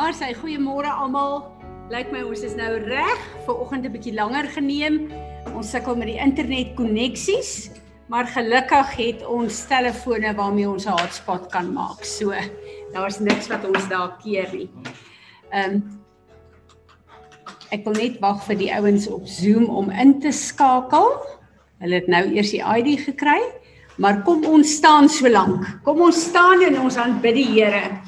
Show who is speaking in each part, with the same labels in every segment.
Speaker 1: Daar sê goeiemôre almal. Lyk my ons is nou reg vir oggend 'n bietjie langer geneem. Ons sukkel met die internet koneksies, maar gelukkig het ons telefone waarmee ons 'n hotspot kan maak. So, daar's niks wat ons daar keer nie. Ehm um, Ek wil net wag vir die ouens op Zoom om in te skakel. Hulle het nou eers die ID gekry, maar kom ons staan so lank. Kom ons staan en ons aanbid die Here.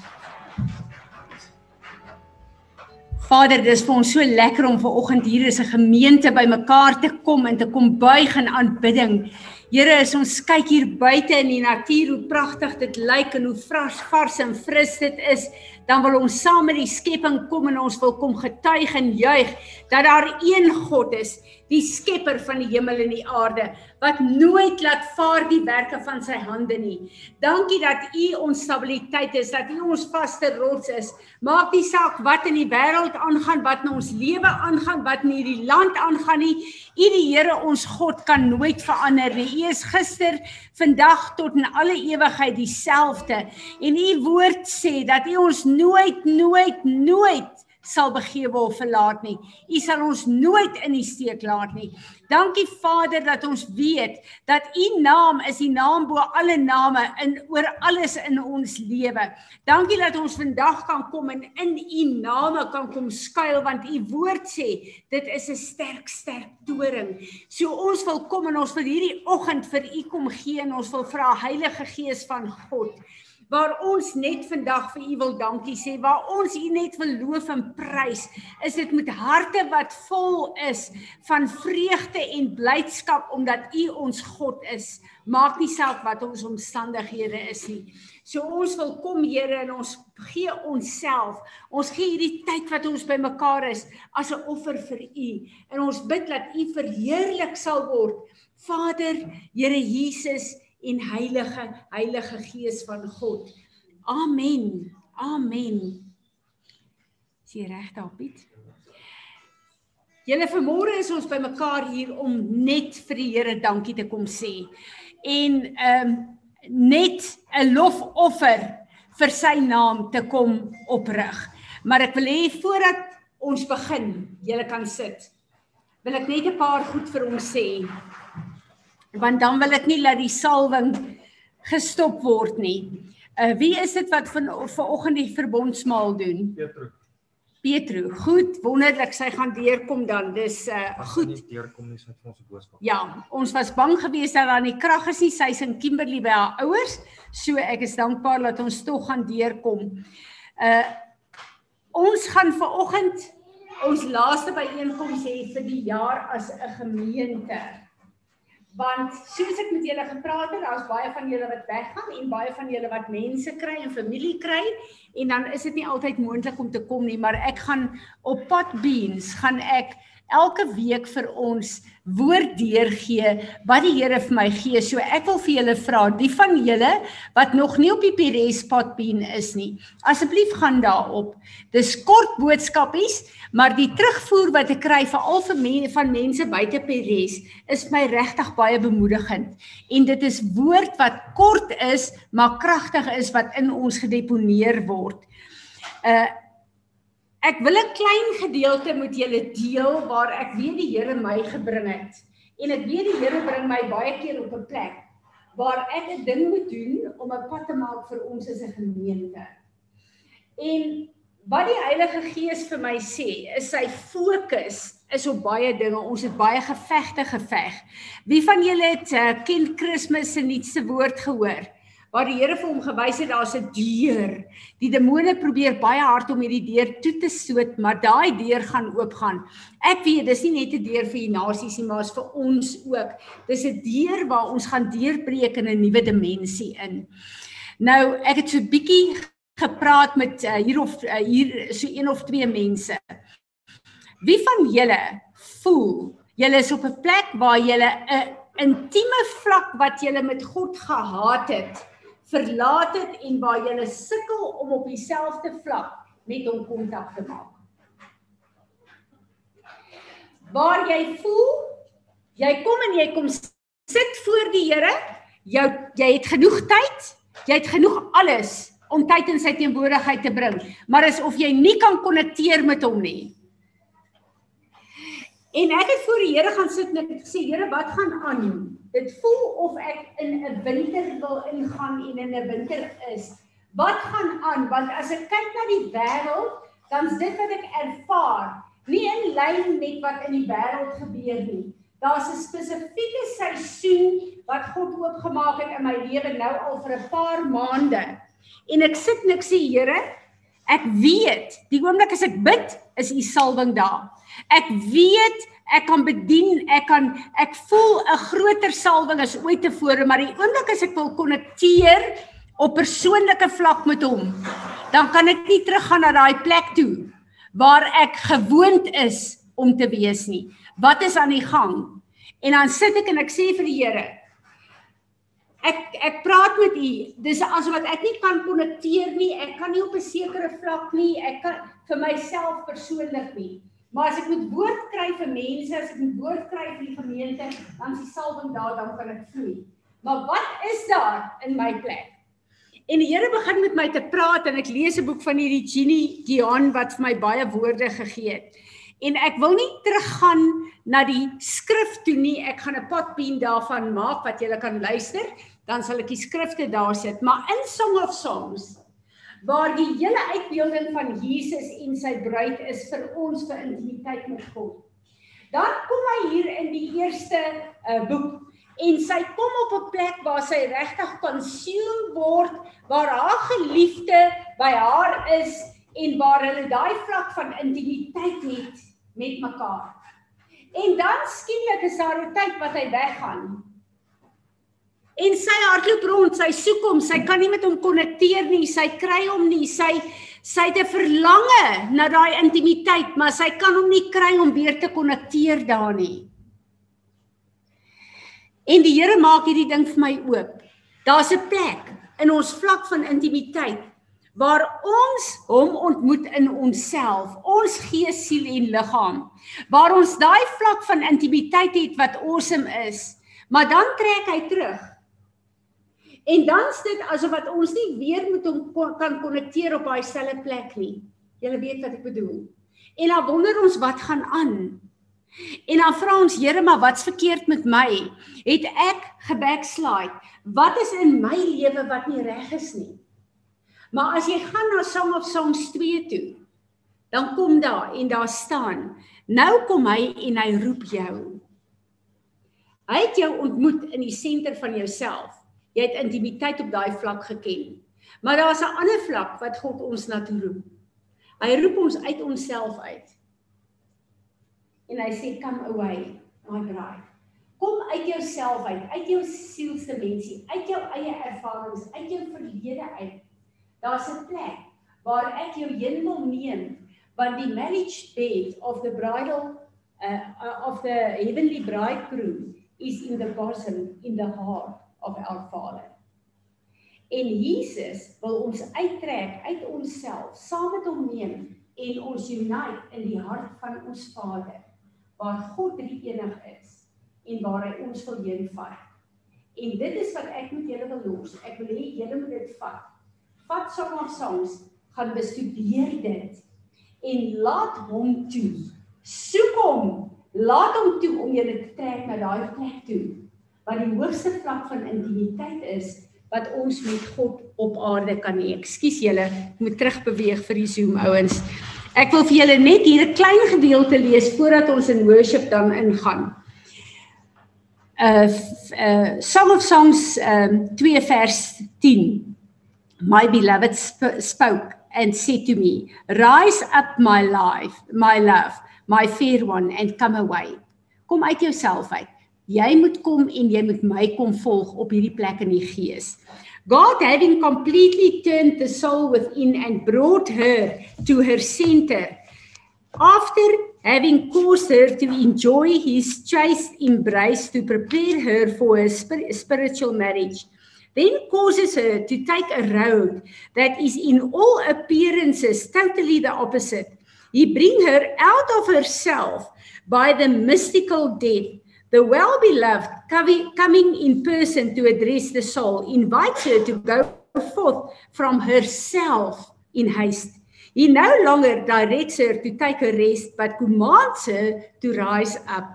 Speaker 1: Vader, dis vir ons so lekker om ver oggend hier as 'n gemeente bymekaar te kom en te kom buig in aanbidding. Here, as ons kyk hier buite in die natuur hoe pragtig dit lyk en hoe vars, vars en fris dit is, dan wil ons saam met die skepping kom en ons wil kom getuig en juig dat daar een God is, die skepper van die hemel en die aarde, wat nooit laat vaar die werke van sy hande nie. Dankie dat U ons stabiliteit is, dat U ons vaste rots is. Maak nie saak wat in die wêreld aangaan, wat in ons lewe aangaan, wat in hierdie land aangaan nie. U die Here ons God kan nooit verander nie. U is gister, vandag tot in alle ewigheid dieselfde. En U woord sê dat U ons nooit nooit nooit sal begewe of verlaat nie. U sal ons nooit in die steek laat nie. Dankie Vader dat ons weet dat U naam is die naam bo alle name in oor alles in ons lewe. Dankie dat ons vandag kan kom en in U name kan kom skuil want U woord sê dit is 'n sterk sterk toring. So ons wil kom en ons wil hierdie oggend vir U kom gee en ons wil vra Heilige Gees van God waar ons net vandag vir u wil dankie sê, waar ons u net wil loof en prys, is dit met harte wat vol is van vreugde en blydskap omdat u ons God is. Maak nie saak wat ons omstandighede is nie. So ons wil kom Here en ons gee onsself. Ons gee hierdie tyd wat ons bymekaar is as 'n offer vir u en ons bid dat u verheerlik sal word. Vader, Here Jesus, en heilige heilige gees van God. Amen. Amen. Is jy reg daar Piet? Julle vanmôre is ons bymekaar hier om net vir die Here dankie te kom sê. En ehm um, net 'n lofoffer vir sy naam te kom oprig. Maar ek wil hê voordat ons begin, julle kan sit. Wil ek net 'n paar goed vir ons sê want dan wil ek nie dat die salwing gestop word nie. Uh wie is dit wat van vanoggend die verbondsmaal doen?
Speaker 2: Petro.
Speaker 1: Petro. Goed, wonderlik sy gaan deurkom dan. Dis uh
Speaker 2: As
Speaker 1: goed.
Speaker 2: nie deurkom nie, sit vir ons 'n boodskap.
Speaker 1: Ja, ons was bang geweest dat daar nie krag is nie. Sy's in Kimberley by haar ouers. So ek is dankbaar dat ons tog gaan deurkom. Uh ons gaan vanoggend ons laaste byeenkoms hê vir die jaar as 'n gemeente want soos ek met julle gepraat het, daar's baie van julle wat weggaan en baie van julle wat mense kry en familie kry. En dan is dit nie altyd moontlik om te kom nie, maar ek gaan op Pot Beans gaan ek elke week vir ons woord deurgee wat die Here vir my gee. So ek wil vir julle vra, die van julle wat nog nie op die Pires Potbeen is nie, asseblief gaan daarop. Dis kort boodskapies, maar die terugvoer wat ek kry veral vir mense van mense buite Pires is my regtig baie bemoedigend. En dit is woord wat kort is, maar kragtig is wat in ons gedeponeer word. Uh Ek wil 'n klein gedeelte met julle deel waar ek weet die Here my gebring het. En ek weet die Here bring my baie keer op 'n plek waar ek 'n ding moet doen om 'n pad te maak vir ons as 'n gemeente. En wat die Heilige Gees vir my sê, is sy fokus is op baie dinge. Ons het baie gevegte geveg. Wie van julle het uh, ken Kersfees se nuutste woord gehoor? Waar die Here vir hom gewys het daar's 'n deur. Die demone probeer baie hard om hierdie deur toe te stoot, maar daai deur gaan oopgaan. Ek weet dis nie net 'n deur vir die nasies nie, maar is vir ons ook. Dis 'n deur waar ons gaan deurbreek in 'n nuwe dimensie in. Nou, ek het so 'n bietjie gepraat met uh, hier of uh, hier so een of twee mense. Wie van julle voel julle is op 'n plek waar julle 'n intieme vlak wat julle met God gehad het? Verlaat het en waar jy sukkel om op dieselfde vlak met hom kontak te maak. Waar jy voel jy kom en jy kom sit voor die Here, jou jy het genoeg tyd, jy het genoeg alles om tyd in sy teenwoordigheid te bring, maar is of jy nie kan konnekteer met hom nie. En ek het voor die Here gaan sit en ek het gesê Here, wat gaan aan? Dit voel of ek in 'n winter wil ingaan en in 'n winter is. Wat gaan aan? Want as ek kyk na die wêreld, dan is dit wat ek ervaar, nie in lyn met wat in die wêreld gebeur nie. Daar's 'n spesifieke seisoen wat God oopgemaak het in my lewe nou al vir 'n paar maande. En ek sit en ek sê Here, ek weet, die oomblik as ek bid, is u salwing daar. Ek weet ek kan bedien, ek kan ek voel 'n groter salwing as ooit tevore, maar die oomblik as ek wil konnekteer op persoonlike vlak met hom, dan kan ek nie teruggaan na daai plek toe waar ek gewoond is om te wees nie. Wat is aan die gang? En dan sit ek en ek sê vir die Here, ek ek praat met u. Dis asof ek nie kan konnekteer nie. Ek kan nie op 'n sekere vlak nie. Ek kan vir myself persoonlik nie. Maar as ek moet woord kry vir mense, as ek moet woord kry vir die gemeente, dan is die salwing daar, dan kan ek vloei. Maar wat is daar in my plek? En die Here begin met my te praat en ek lees 'n boek van hierdie Jeannie Dion wat vir my baie woorde gegee het. En ek wil nie teruggaan na die skrif toe nie. Ek gaan 'n potpien daarvan maak wat jy kan luister, dan sal ek die skrifte daar sit. Maar in Song of Songs waar die hele uitbeelding van Jesus en sy bruid is vir ons vir intimiteit met God. Dan kom hy hier in die eerste uh, boek en sy kom op 'n plek waar sy regtig consume word, waar haar geliefde by haar is en waar hulle daai vlak van intimiteit het met mekaar. En dan skielik is daar 'n tyd wat hy weggaan En sy hardloop rond, sy soek hom, sy kan nie met hom konnekteer nie, sy kry hom nie, sy sy het 'n verlange na daai intimiteit, maar sy kan hom nie kry om weer te konnekteer daar nie. En die Here maak hierdie ding vir my oop. Daar's 'n plek in ons vlak van intimiteit waar ons hom ontmoet in onsself, ons gees, siel en liggaam, waar ons daai vlak van intimiteit het wat awesome is, maar dan trek hy terug En dan is dit asof wat ons nie weer met hom kan konnekteer op daai selfde plek nie. Julle weet wat ek bedoel. En dan wonder ons wat gaan aan. En dan vra ons Here, maar wat's verkeerd met my? Het ek gebackslide? Wat is in my lewe wat nie reg is nie? Maar as jy gaan na Song of Songs 2 toe, dan kom daar en daar staan, nou kom hy en hy roep jou. Hy het jou ontmoet in die senter van jouself. Jy het intimiteit op daai vlak geken. Maar daar's 'n ander vlak wat God ons na toe roep. Hy roep ons uit onsself uit. En hy sê come away, my bride. Kom uit jouself uit, uit jou sielsdimensie, uit jou eie ervarings, uit jou verlede uit. Daar's 'n plek waar ek jou heen wil neem, want die marriage bed of the bridal uh, of the heavenly bridegroom is in the bosom in the heart of our Vader. En Jesus wil ons uittrek uit onsself, saam met hom neem en ons unite in die hart van ons Vader waar God drie enig is en waar hy ons wil heen vat. En dit is wat ek met julle wil los. Ek wil hê julle moet dit vat. Vat of Songs, gaan bestudeer dit en laat hom toe. Soek hom, laat hom toe om julle te trek na daai plek toe wat die hoogste vlak van intimiteit is wat ons met God op aarde kan hê. Ekskuus julle, ek moet terugbeweeg vir die Zoom ouens. Ek wil vir julle net hier 'n klein gedeelte lees voordat ons in worship dan ingaan. Uh uh Song of Songs um 2 vers 10. My beloved sp spoke and said to me, "Rise up my life, my love, my fair one and come away." Kom uit jouself uit. Jy moet kom en jy moet my kom volg op hierdie plek in die gees. God having completely turned the soul within and brought her to her center. After having caused her to enjoy his chaste embrace to prepare her for a spiritual marriage, then causes her to take a road that is in all appearances totally the opposite. He bring her out of herself by the mystical death The well beloved coming in person to address the soul invites her to go forth from herself in haste. He no longer directs her to take a rest, but commands her to rise up.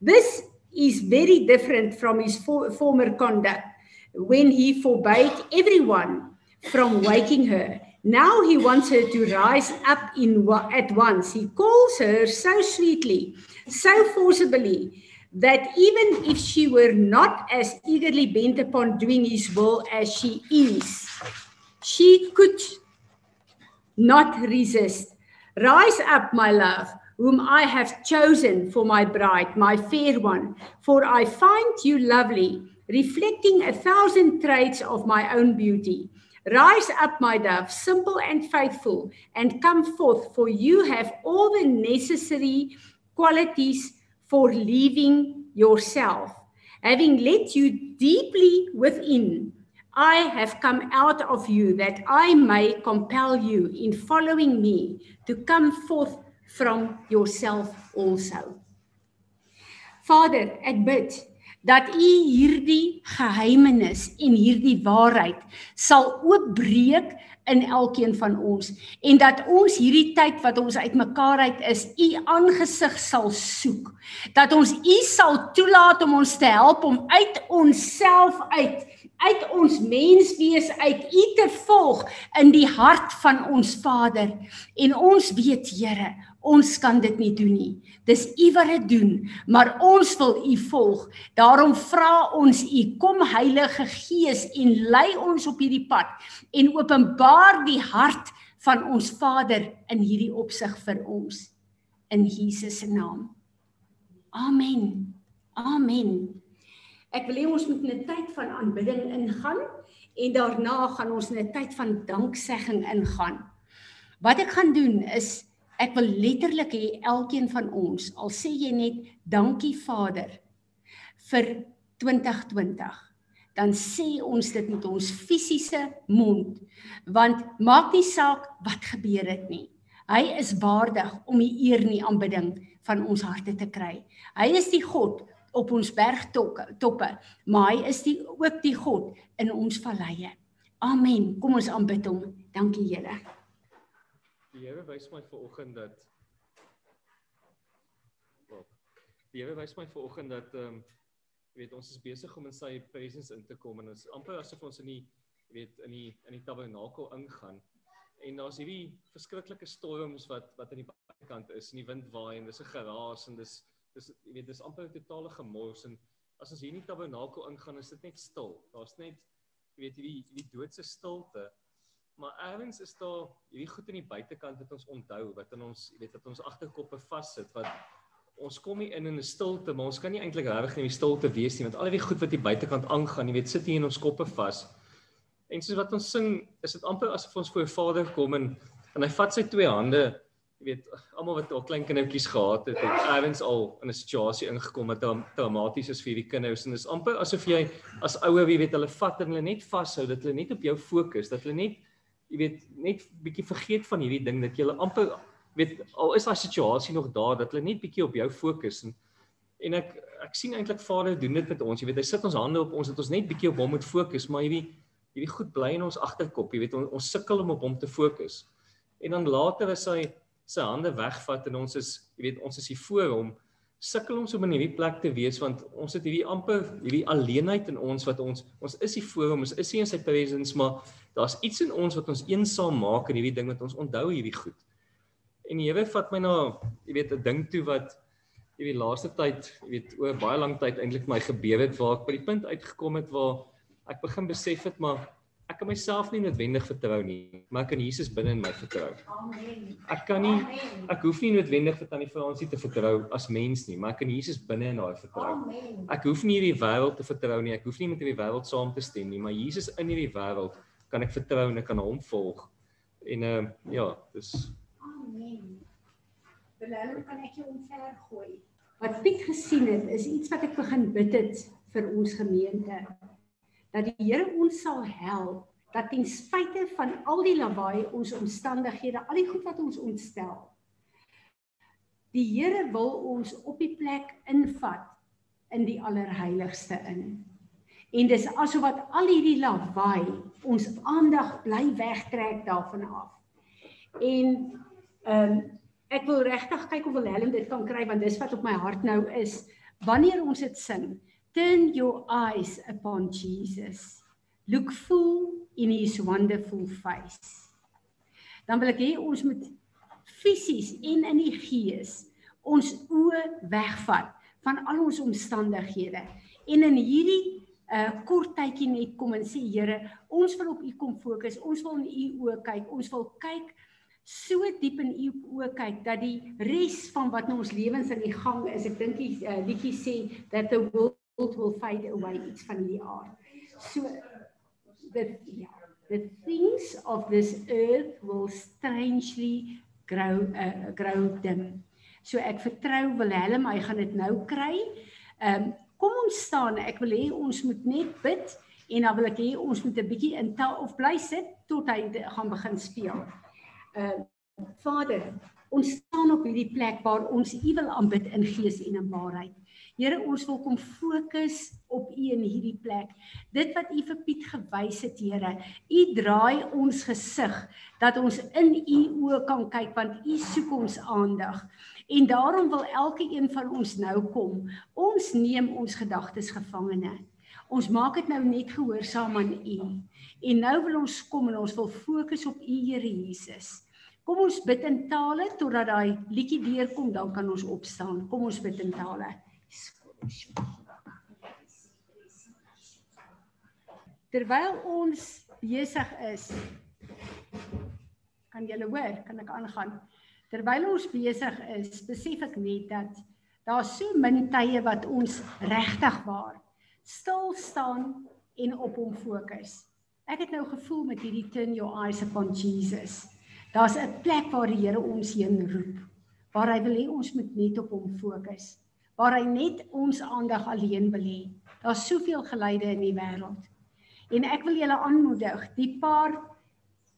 Speaker 1: This is very different from his for, former conduct when he forbade everyone from waking her. Now he wants her to rise up in at once. He calls her so sweetly, so forcibly, that even if she were not as eagerly bent upon doing his will as she is, she could not resist. Rise up, my love, whom I have chosen for my bride, my fair one, for I find you lovely, reflecting a thousand traits of my own beauty. Rise up, my dove, simple and faithful, and come forth, for you have all the necessary qualities for leaving yourself. Having let you deeply within, I have come out of you that I may compel you in following me to come forth from yourself also. Vader, ek bid dat U hierdie geheimenis en hierdie waarheid sal oopbreek in elkeen van ons en dat ons hierdie tyd wat ons uitmekaar uit is, u aangesig sal soek. Dat ons u sal toelaat om ons te help om uit onsself uit, uit ons menswees uit u te volg in die hart van ons Vader. En ons weet, Here, ons kan dit nie doen nie. Dis U wat dit doen, maar ons wil U volg. Daarom vra ons U, kom Heilige Gees en lei ons op hierdie pad en openbaar die hart van ons Vader in hierdie opsig vir ons in Jesus se naam. Amen. Amen. Ek wil hê ons moet 'n tyd van aanbidding ingaan en daarna gaan ons 'n tyd van danksegging ingaan. Wat ek gaan doen is Ek wil letterlik hê elkeen van ons, al sê jy net dankie Vader vir 2020, dan sê ons dit met ons fisiese mond, want maak nie saak wat gebeur het nie. Hy is waardig om die eer en die aanbidding van ons harte te kry. Hy is die God op ons bergtoppe, maar hy is die ook die God in ons valleie. Amen. Kom ons aanbid hom. Dankie Here.
Speaker 2: Die Here wys my ver oggend dat Wel, die Here wys my ver oggend dat ehm um, jy weet ons is besig om in sy presence in te kom en ons amper asof ons in die jy weet in die in die tabernakel ingaan. En daar's hierdie verskriklike storms wat wat aan die buitekant is en die wind waai en dis 'n geraas en dis dis jy weet dis amper 'n totale gemors en as ons hier in die tabernakel ingaan is dit net stil. Daar's net jy weet hierdie hierdie doodse stilte maar ergens is daar hierdie goed aan die buitekant wat ons onthou wat in ons weet wat ons agterkoppe vassit wat ons kom nie in in 'n stilte maar ons kan nie eintlik regtig in die stilte wees nie want al die goed wat hier buitekant aangaan jy weet sit hier in ons koppe vas. En soos wat ons sing is dit amper asof ons voor Vader kom en en hy vat sy twee hande jy weet almal wat al klein kindertjies gehad het het ergens al in 'n situasie ingekom wat traumaties is vir hierdie kinders. En dit is amper asof jy as ouer jy weet hulle vat en hulle net vashou dat hulle net op jou fokus dat hulle net jy weet net bietjie vergeet van hierdie ding dat jy amper weet al is daai situasie nog daar dat hulle net bietjie op jou fokus en en ek ek sien eintlik Vader doen dit met ons. Jy weet hy sit ons hande op ons dat ons net bietjie op hom moet fokus maar hierdie hierdie goed bly in ons agterkop. Jy weet on, ons sukkel om op hom te fokus. En dan later as hy sy hande wegvat en ons is jy weet ons is hier voor hom sukkel ons om in hierdie plek te wees want ons het hierdie amper hierdie alleenheid in ons wat ons ons is hier voor hom ons is hier in sy presence maar daar's iets in ons wat ons eensaam maak in hierdie ding wat ons onthou hierdie goed. En die Here vat my na jy weet 'n ding toe wat jy weet laaste tyd jy weet oor baie lank tyd eintlik my gebeur het waar ek by die punt uitgekom het waar ek begin besef het maar ek kan myself nie noodwendig vertrou nie, maar ek kan Jesus binne in my vertrou. Amen. Ek kan nie ek hoef nie noodwendig vir tannie Fransie te vertrou as mens nie, maar ek kan Jesus binne in haar vertrou. Amen. Ek hoef nie hierdie wêreld te vertrou nie, ek hoef nie met hierdie wêreld saam te stem nie, maar Jesus in hierdie wêreld kan ek vertrou en ek kan hom volg. En ehm uh, ja, dis
Speaker 1: Amen. Belangrijk kan ek jou omver gooi. Wat Piet gesien het, is iets wat ek begin bid het vir ons gemeente dat die Here ons sal help dat ten spyte van al die lawaai ons omstandighede, al die goed wat ons ontstel, die Here wil ons op die plek invat in die allerheiligste in. En dis asof wat al hierdie lawaai ons aandag bly wegtrek daarvan af. En ehm um, ek wil regtig kyk of Willem dit kan kry want dis wat op my hart nou is wanneer ons dit sing. Turn your eyes upon Jesus. Look full in his wonderful face. Dan wil ek hê ons moet fisies en in die gees ons oë wegvat van al ons omstandighede en in hierdie 'n uh, kort tydjie net kom en sê Here, ons wil op U kom fokus. Ons wil in U oë kyk. Ons wil kyk so diep in U oë kyk dat die res van wat in ons lewens in die gang is. Ek dink die uh, liedjie sê that the world will fade away iets van die aard. So the yeah, the things of this earth will strangely grow uh, grow dim. So ek vertrou Willem, hy gaan dit nou kry. Ehm um, kom ons staan. Ek wil hê ons moet net bid en dan wil ek hê ons moet 'n bietjie in tel of bly sit tot hy gaan begin speel. Ehm uh, Vader, ons staan op hierdie plek waar ons U wil aanbid in gees en in waarheid. Here, ons wil kom fokus op U in hierdie plek. Dit wat U vir Piet gewys het, Here, U draai ons gesig dat ons in U oë kan kyk want U soek ons aandag. En daarom wil elke een van ons nou kom. Ons neem ons gedagtes gevangene. Ons maak dit nou net gehoorsaam aan U. En nou wil ons kom en ons wil fokus op U Here Jesus. Kom ons bid in tale totdat daai liedjie deurkom, dan kan ons opstaan. Kom ons bid in tale. Terwyl ons besig is, kan julle hoor, kan ek aangaan? Terwyl ons besig is, besef ek net dat daar so min tye wat ons regtig waar stil staan en op hom fokus. Ek het nou gevoel met hierdie turn your eyes upon Jesus. Daar's 'n plek waar die Here ons heen roep, waar hy wil hê ons moet net op hom fokus, waar hy net ons aandag alleen wil hê. Daar's soveel geleide in die wêreld. En ek wil julle aanmoedig, die paar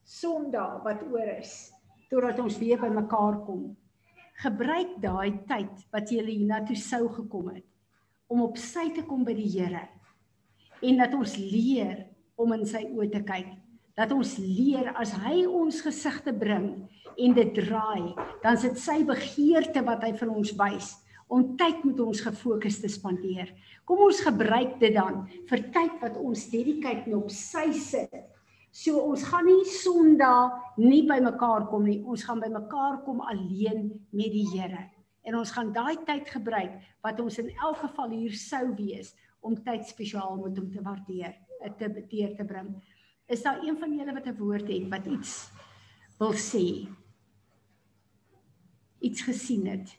Speaker 1: Sondae wat oor is, totdat ons weer by mekaar kom. Gebruik daai tyd wat jy hiernatoe sou gekom het om op sy te kom by die Here en dat ons leer om in sy oë te kyk. Dat ons leer as hy ons gesigte bring en dit draai, dan is dit sy begeerte wat hy vir ons wys om tyd met ons gefokus te spandeer. Kom ons gebruik dit dan vir tyd wat ons dedicate op sy sit So ons gaan nie Sondag nie by mekaar kom nie. Ons gaan by mekaar kom alleen met die Here. En ons gaan daai tyd gebruik wat ons in elk geval hier sou wees om tyd spesiaal met hom te waardeer, te beteer te bring. Is daar een van julle wat 'n woord het wat iets wil sê? Iets gesien het?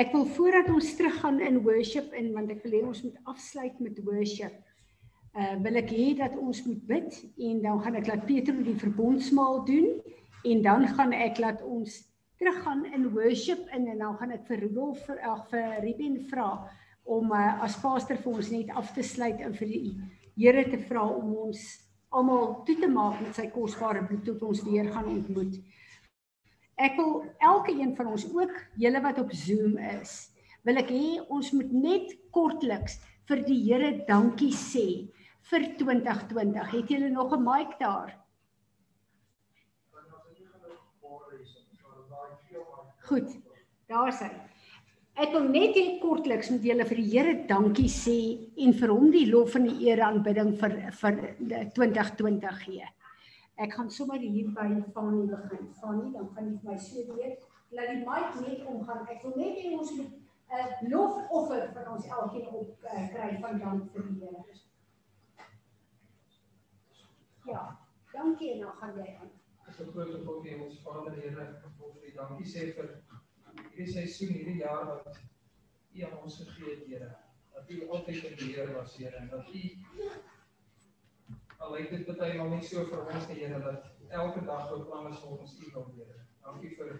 Speaker 1: Ek wil voordat ons teruggaan in worship en want ek wil hê ons moet afsluit met worship uh, wil ek hê dat ons moet bid en dan gaan ek laat Peter die verbondsmaal doen en dan gaan ek laat ons teruggaan in worship in en dan gaan ek vir Rudolf vir ag vir Ruben vra om uh, as pastor vir ons net af te sluit en vir die Here te vra om ons almal toe te maak met sy kosbare bloed tot ons weer gaan ontmoet. Ek wil elke een van ons ook julle wat op Zoom is, wil ek hê ons moet net kortliks vir die Here dankie sê vir 2020. Het julle nog 'n mic daar? Goed. Daar's hy. Ek wil net hê kortliks moet julle vir die Here dankie sê en vir hom die lof en die eer aanbidding vir vir 2020 gee. Ek gaan sommer hier by Fanie begin. Fanie, dan gaan jy vir my so weer laat die mic net omgaan. Ek wil net hê ons moet 'n uh, lofoffer vir ons elkeen op uh, kry van dank vir die Here. Ja, dankie en dan gaan jy aan.
Speaker 3: Dis 'n groot gebod hê ons Vader Here, ons wil dankie sê vir hierdie seisoen, hierdie jaar wat U aan ons gegee het, Here. Dat U altyd in beheer was, Here, en dat U al het dit baie maal nie so vir ons die Here dat elke dag op planne volgens U wil, Here. Dankie vir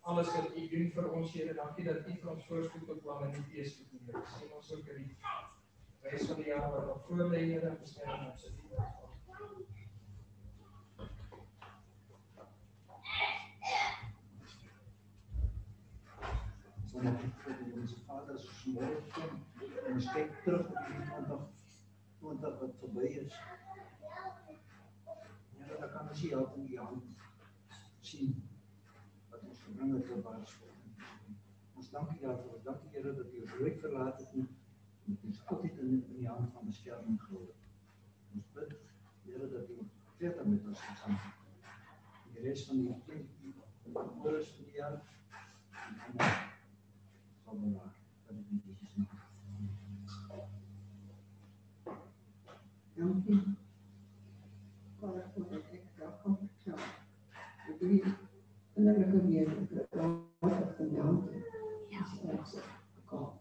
Speaker 3: alles wat U doen vir ons, Here. Dankie dat U vir ons voorspoed beplan en nie teëspoed nie, Here. Sien ons ook in die res van die jaar wat voor lê, Here, beskerm ons.
Speaker 4: ek vir die ons Vader se kom en ons kyk terug op die 20 20 wat verby is. Ja, dan kan ons hier help in die hand sien wat ons gebring het op ons Ons dankie daarvoor. Dankie Here dat U ons nooit verlaat het nie. Dit is altyd in in die hand van beskerming gehou. Ons bid Here dat U verder met ons gaan. Die res van die môre van die jaar formular dat ik niet eens mag.
Speaker 5: Dank u. Para voor het extra comfortabel. Ik weet, en dan heb ik weer de raad van dank. Ja. Kom.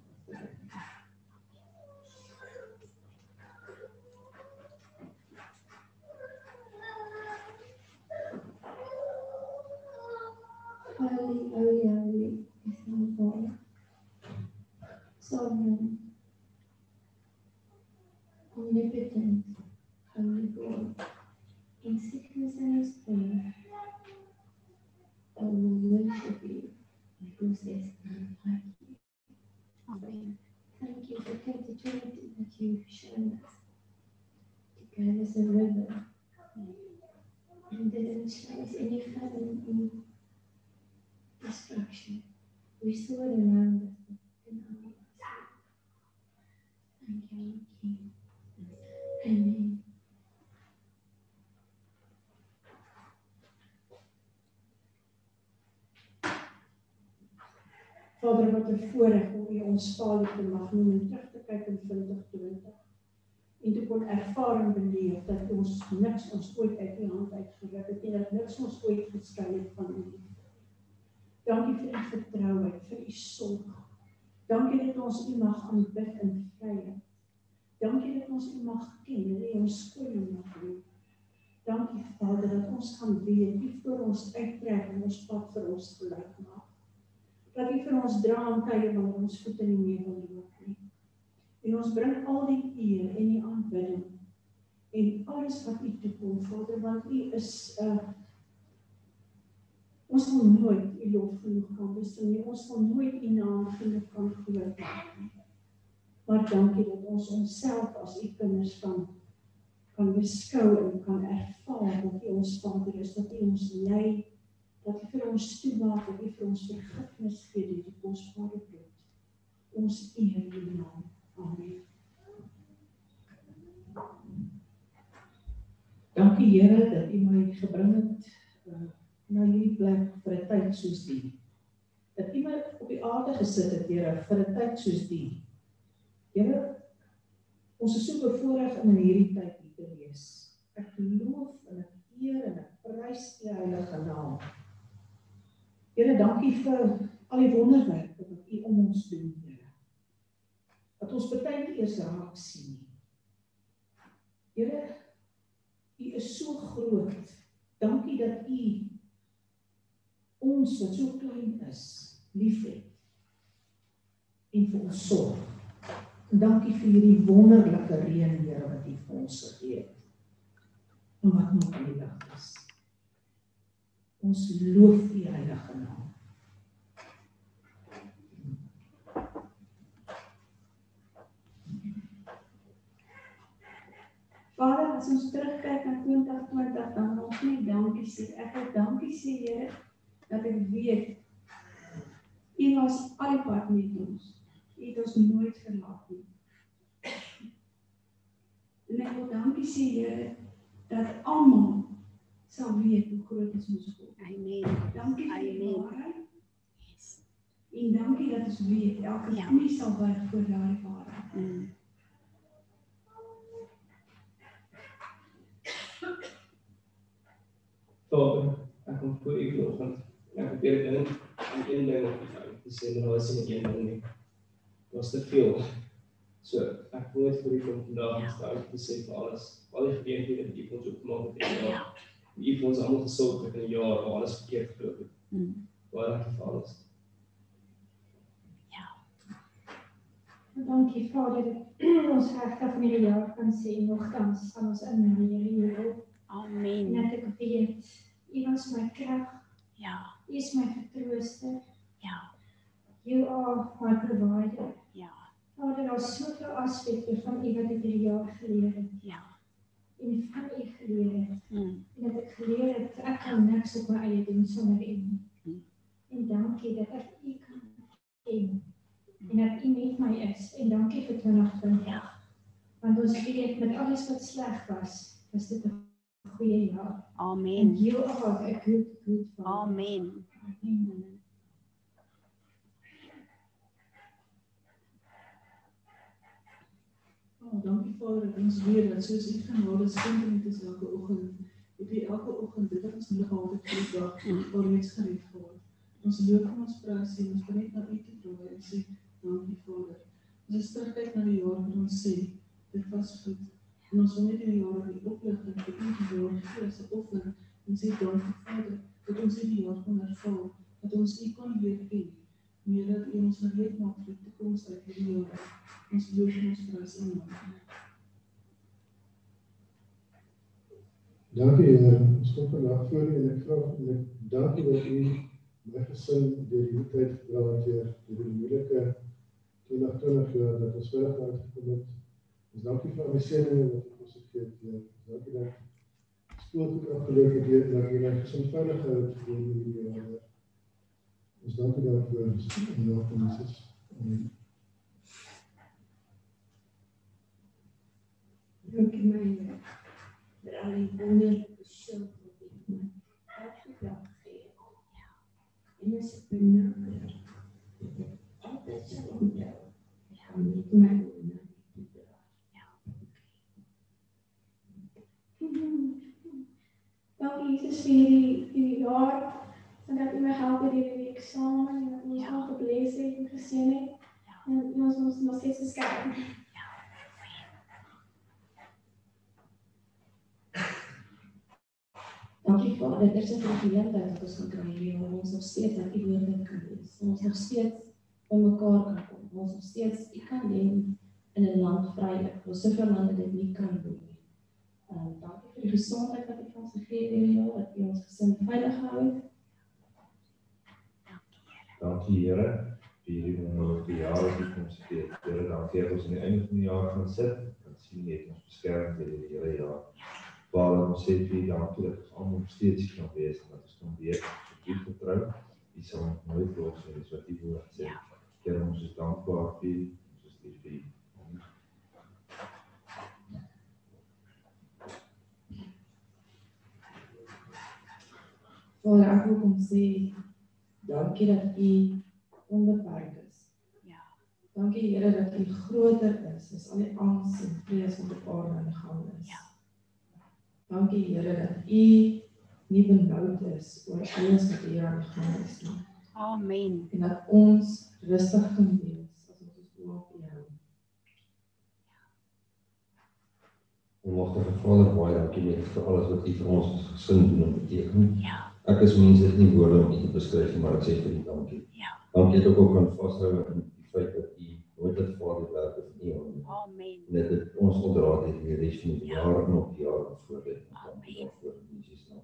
Speaker 6: Holy, holy, holy is our God. Sovereign, omnipotent, holy God. In sickness and in pain, I will worship you because there's none like you. Amen. Thank you for the opportunity that you've shown us to guide us a river and didn't show us any famine or destruction. It around us in our lives. Thank you, King. Amen.
Speaker 7: Vader, wat 'n voorreg om U ons Vader te mag noem en terug te kyk in 2020 en te kon ervaar en beleef dat ons niks ons ooit uit U hand uitgeruk het en dat niks ons ooit geskei het van U liefde. Dankie vir U vertrouheid, vir U sorg. Dankie dat ons U mag aanbid in vryheid. Dankie dat ons U mag ken en U ons skoon mag doen. Dankie Vader dat ons kan weet U vir ons uittrek en ons pad vir ons gelyk maak dat U vir ons dra in tye wanneer ons voete nie meer wil loop nie. En ons bring al die eer en die aanbidding en alles wat U toekom, Vader, want U is 'n uh, ons sal nooit U lof genoeg kan besing nie. Ons sal nooit U naam genoeg kan groot maak nie. Maar dankie dat ons onsself as U kinders kan kan beskou en kan ervaar dat U ons Vader is, dat U ons lei dat U vir ons toemaak dat U vir ons vergifnis gee deur die kosbare bloed. Ons eer U naam. Amen. Dankie Here dat U my gebring het na hierdie plek vir 'n tyd soos die. Dat my op die aarde gesit het, Here, vir 'n tyd soos die. Here, ons is so bevoorreg om in hierdie tyd hier te wees. Ek loof en ek eer en ek prys U heilige naam. Here, dankie vir al die wonderwerke wat U om ons doen, Here. Dat ons baie keer eers raak sien nie. Here, U is so groot. Dankie dat U ons wat so klein is, liefhet en vir ons sorg. En dankie vir hierdie wonderlike reën, Here, wat U vir ons gegee het. En wat nog in die dag is. Ons loof U heilige naam.
Speaker 1: Vader, as ons terugkyk na 2020, dan wil ons net dankie sê. Ek wil dankie sê, Here, dat ek weet U was al die pad met ons. U het ons nooit verlaat nie. En ek wil dankie sê, Here, dat almal sal weet hoe groot is ons God.
Speaker 8: Amen.
Speaker 1: Dankie vir die
Speaker 8: Amen.
Speaker 1: waarheid. En dankie dat ons weet elke
Speaker 8: Ja.
Speaker 1: knie sal buig voor daardie waarheid.
Speaker 8: Mm.
Speaker 9: Vader, ek kom voor U vanoggend. Probeer dink aan een ding aan te sê, maar daar is nie een ding nie. Was te veel. So, ek wil net vir U kom vandag
Speaker 8: Ja.
Speaker 9: staan te sê vir alles. Al die geleenthede wat U vir ons opgemaak het in die
Speaker 8: Ja.
Speaker 9: U vir ons almal gesorg het in 'n jaar waar alles verkeerd geloop het.
Speaker 8: Mm.
Speaker 9: Baie dankie vir alles.
Speaker 10: Dankie Vader dat ons regtig van hierdie jaar kan sê nogtans aan ons in hierdie jaar.
Speaker 8: Amen.
Speaker 10: Net ek weet, U was my krag,
Speaker 8: Ja,
Speaker 10: U is my vertrooster.
Speaker 8: ja.
Speaker 10: You are my provider.
Speaker 1: Ja.
Speaker 10: Vader, daar is soveel aspekte van U wat ek hierdie jaar geleer het.
Speaker 1: Ja.
Speaker 10: En van U geleer het.
Speaker 1: Mm.
Speaker 10: En dat ek geleer het ek kan niks op my eie doen sonder U nie.
Speaker 1: Mm.
Speaker 10: En dankie dat ek U kan ken. En dat U met my is. En dankie vir 2020.
Speaker 1: Ja.
Speaker 10: Want ons weet met alles wat sleg was, was dit 'n goeie jaar.
Speaker 1: Amen.
Speaker 10: And you are a good, good father.
Speaker 1: Amen.
Speaker 10: Amen.
Speaker 8: Oh, dankie Vader dat ons weet dat soos U genade skenk het elke oggend, het U elke oggend dit wat ons nodig gehad het vir die dag, waar mens gered word. Ons loop en ons prys en ons bring na U toe draai en sê dankie Vader. Ons is terugkyk na die jaar wat ons sê dit was goed. En ons wil net in die jaar die opligting vir U die jaar gee as 'n offer en sê dankie Vader dat ons hierdie jaar kon ervaar, dat ons U kon leer ken. Meer dat U ons gereed maak vir die toekoms uit hierdie jaar. Ons loop en ons prys U naam.
Speaker 11: Dankie Here. Ons kom vandag voor U en ek vra en ek dankie dat U my gesin deur hierdie tyd gedra het deur die moeilike 2020 jaar dat ons vinnig uitgekom het. Ons dankie vir al die seëninge wat U ons gegee het. Heer. Dankie dat skool toe afgeloop het deur dat U my gesin veilig gehou het deur hierdie jaar. Heer. Ons dankie daarvoor in die naam van Jesus. Amen.
Speaker 7: Dankie my Here. vir al die wonderlike sulke wat U my elke dag gee. En as ek benodig, altyd sal onthou, om met my oë na U te dra.
Speaker 10: Dankie Jesus vir hierdie hierdie jaar. En dat U my help met hierdie eksamen en dat U ons al gebless het en geseën het. En U ons ons nog steeds beskerm.
Speaker 5: Dankie Vader, dit is 'n geleentheid wat ons kan kry waar ons nog steeds aan U woord kan lees. Ons nog steeds by mekaar kan kom. Ons nog steeds U kan dien in 'n land vrylik. Ons soveel lande dit nie kan doen nie. Ehm dankie vir die gesondheid wat U ons gegee het hierdie jaar, dat U ons gesin veilig gehou het.
Speaker 12: Dankie Here vir hierdie wonderlike jaar wat U vir ons gegee het. Here, dankie dat ons aan die einde van die jaar gaan sit en sien U het ons beskerm deur hierdie hele jaar. Vader, ons sê vir U dankie dat ons almal steeds kan wees en dat ons kan weet op U vertrou. U sal ons nooit los nie, dis wat U woord sê. Here, ons is dankbaar vir U. Ons is lief vir U. Amen.
Speaker 5: Vader, ek wil kom sê dankie dat U onbeperk is.
Speaker 1: Ja.
Speaker 5: Dankie Here dat U groter is as al die angs en vrees wat op aarde aan die gang is.
Speaker 1: Ja.
Speaker 5: Dankie Here dat U nie benoud is oor alles wat hier aan die gang is nie.
Speaker 1: Amen.
Speaker 5: En dat ons rustig kan wees as ons ons oë op U hou.
Speaker 12: Almagtige Vader, baie dankie net vir alles wat U vir ons gesin doen en beteken.
Speaker 1: Ja.
Speaker 12: Ek is mense dit nie woorde om U te beskryf nie, maar ek sê vir U dankie.
Speaker 1: Ja.
Speaker 12: Dankie dat ek ook kan vashou in die feit dat U nooit het die werk het nie aan.
Speaker 1: Amen.
Speaker 12: En dat dit ons onderdra het in die res van die
Speaker 1: Ja.
Speaker 12: jaar en ook die jaar voor dit.
Speaker 1: Amen.
Speaker 12: Voor in Jesus naam.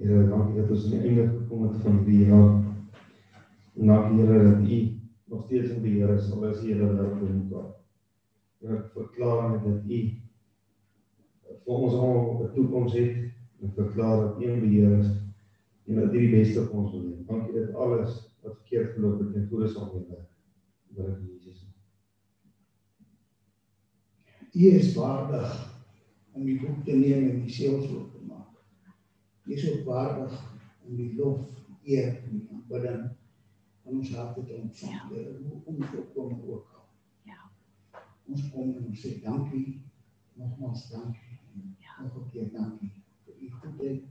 Speaker 12: Here, dankie dat ons aan die einde gekom het van die jaar. En dankie Here dat U nog steeds in beheer is, al is Here daar voor mekaar. En ek verklaar net dat U vir ons almal 'n toekoms het. Ek verklaar dat U in beheer is en dat U die beste vir ons wil doen. Dankie dat alles wat verkeerd geloop het ten goeie sal meewerk. Dat in Jesus.
Speaker 13: U is waardig om die boek te neem en die seels oop te maak. U is waardig om die lof, eer en die aanbidding van ons harte te ontvang. Here, hoe onvolkome ook al.
Speaker 1: Ja.
Speaker 13: Ons kom en ons sê dankie, nogmaals dankie. En nog 'n keer dankie vir u goedheid,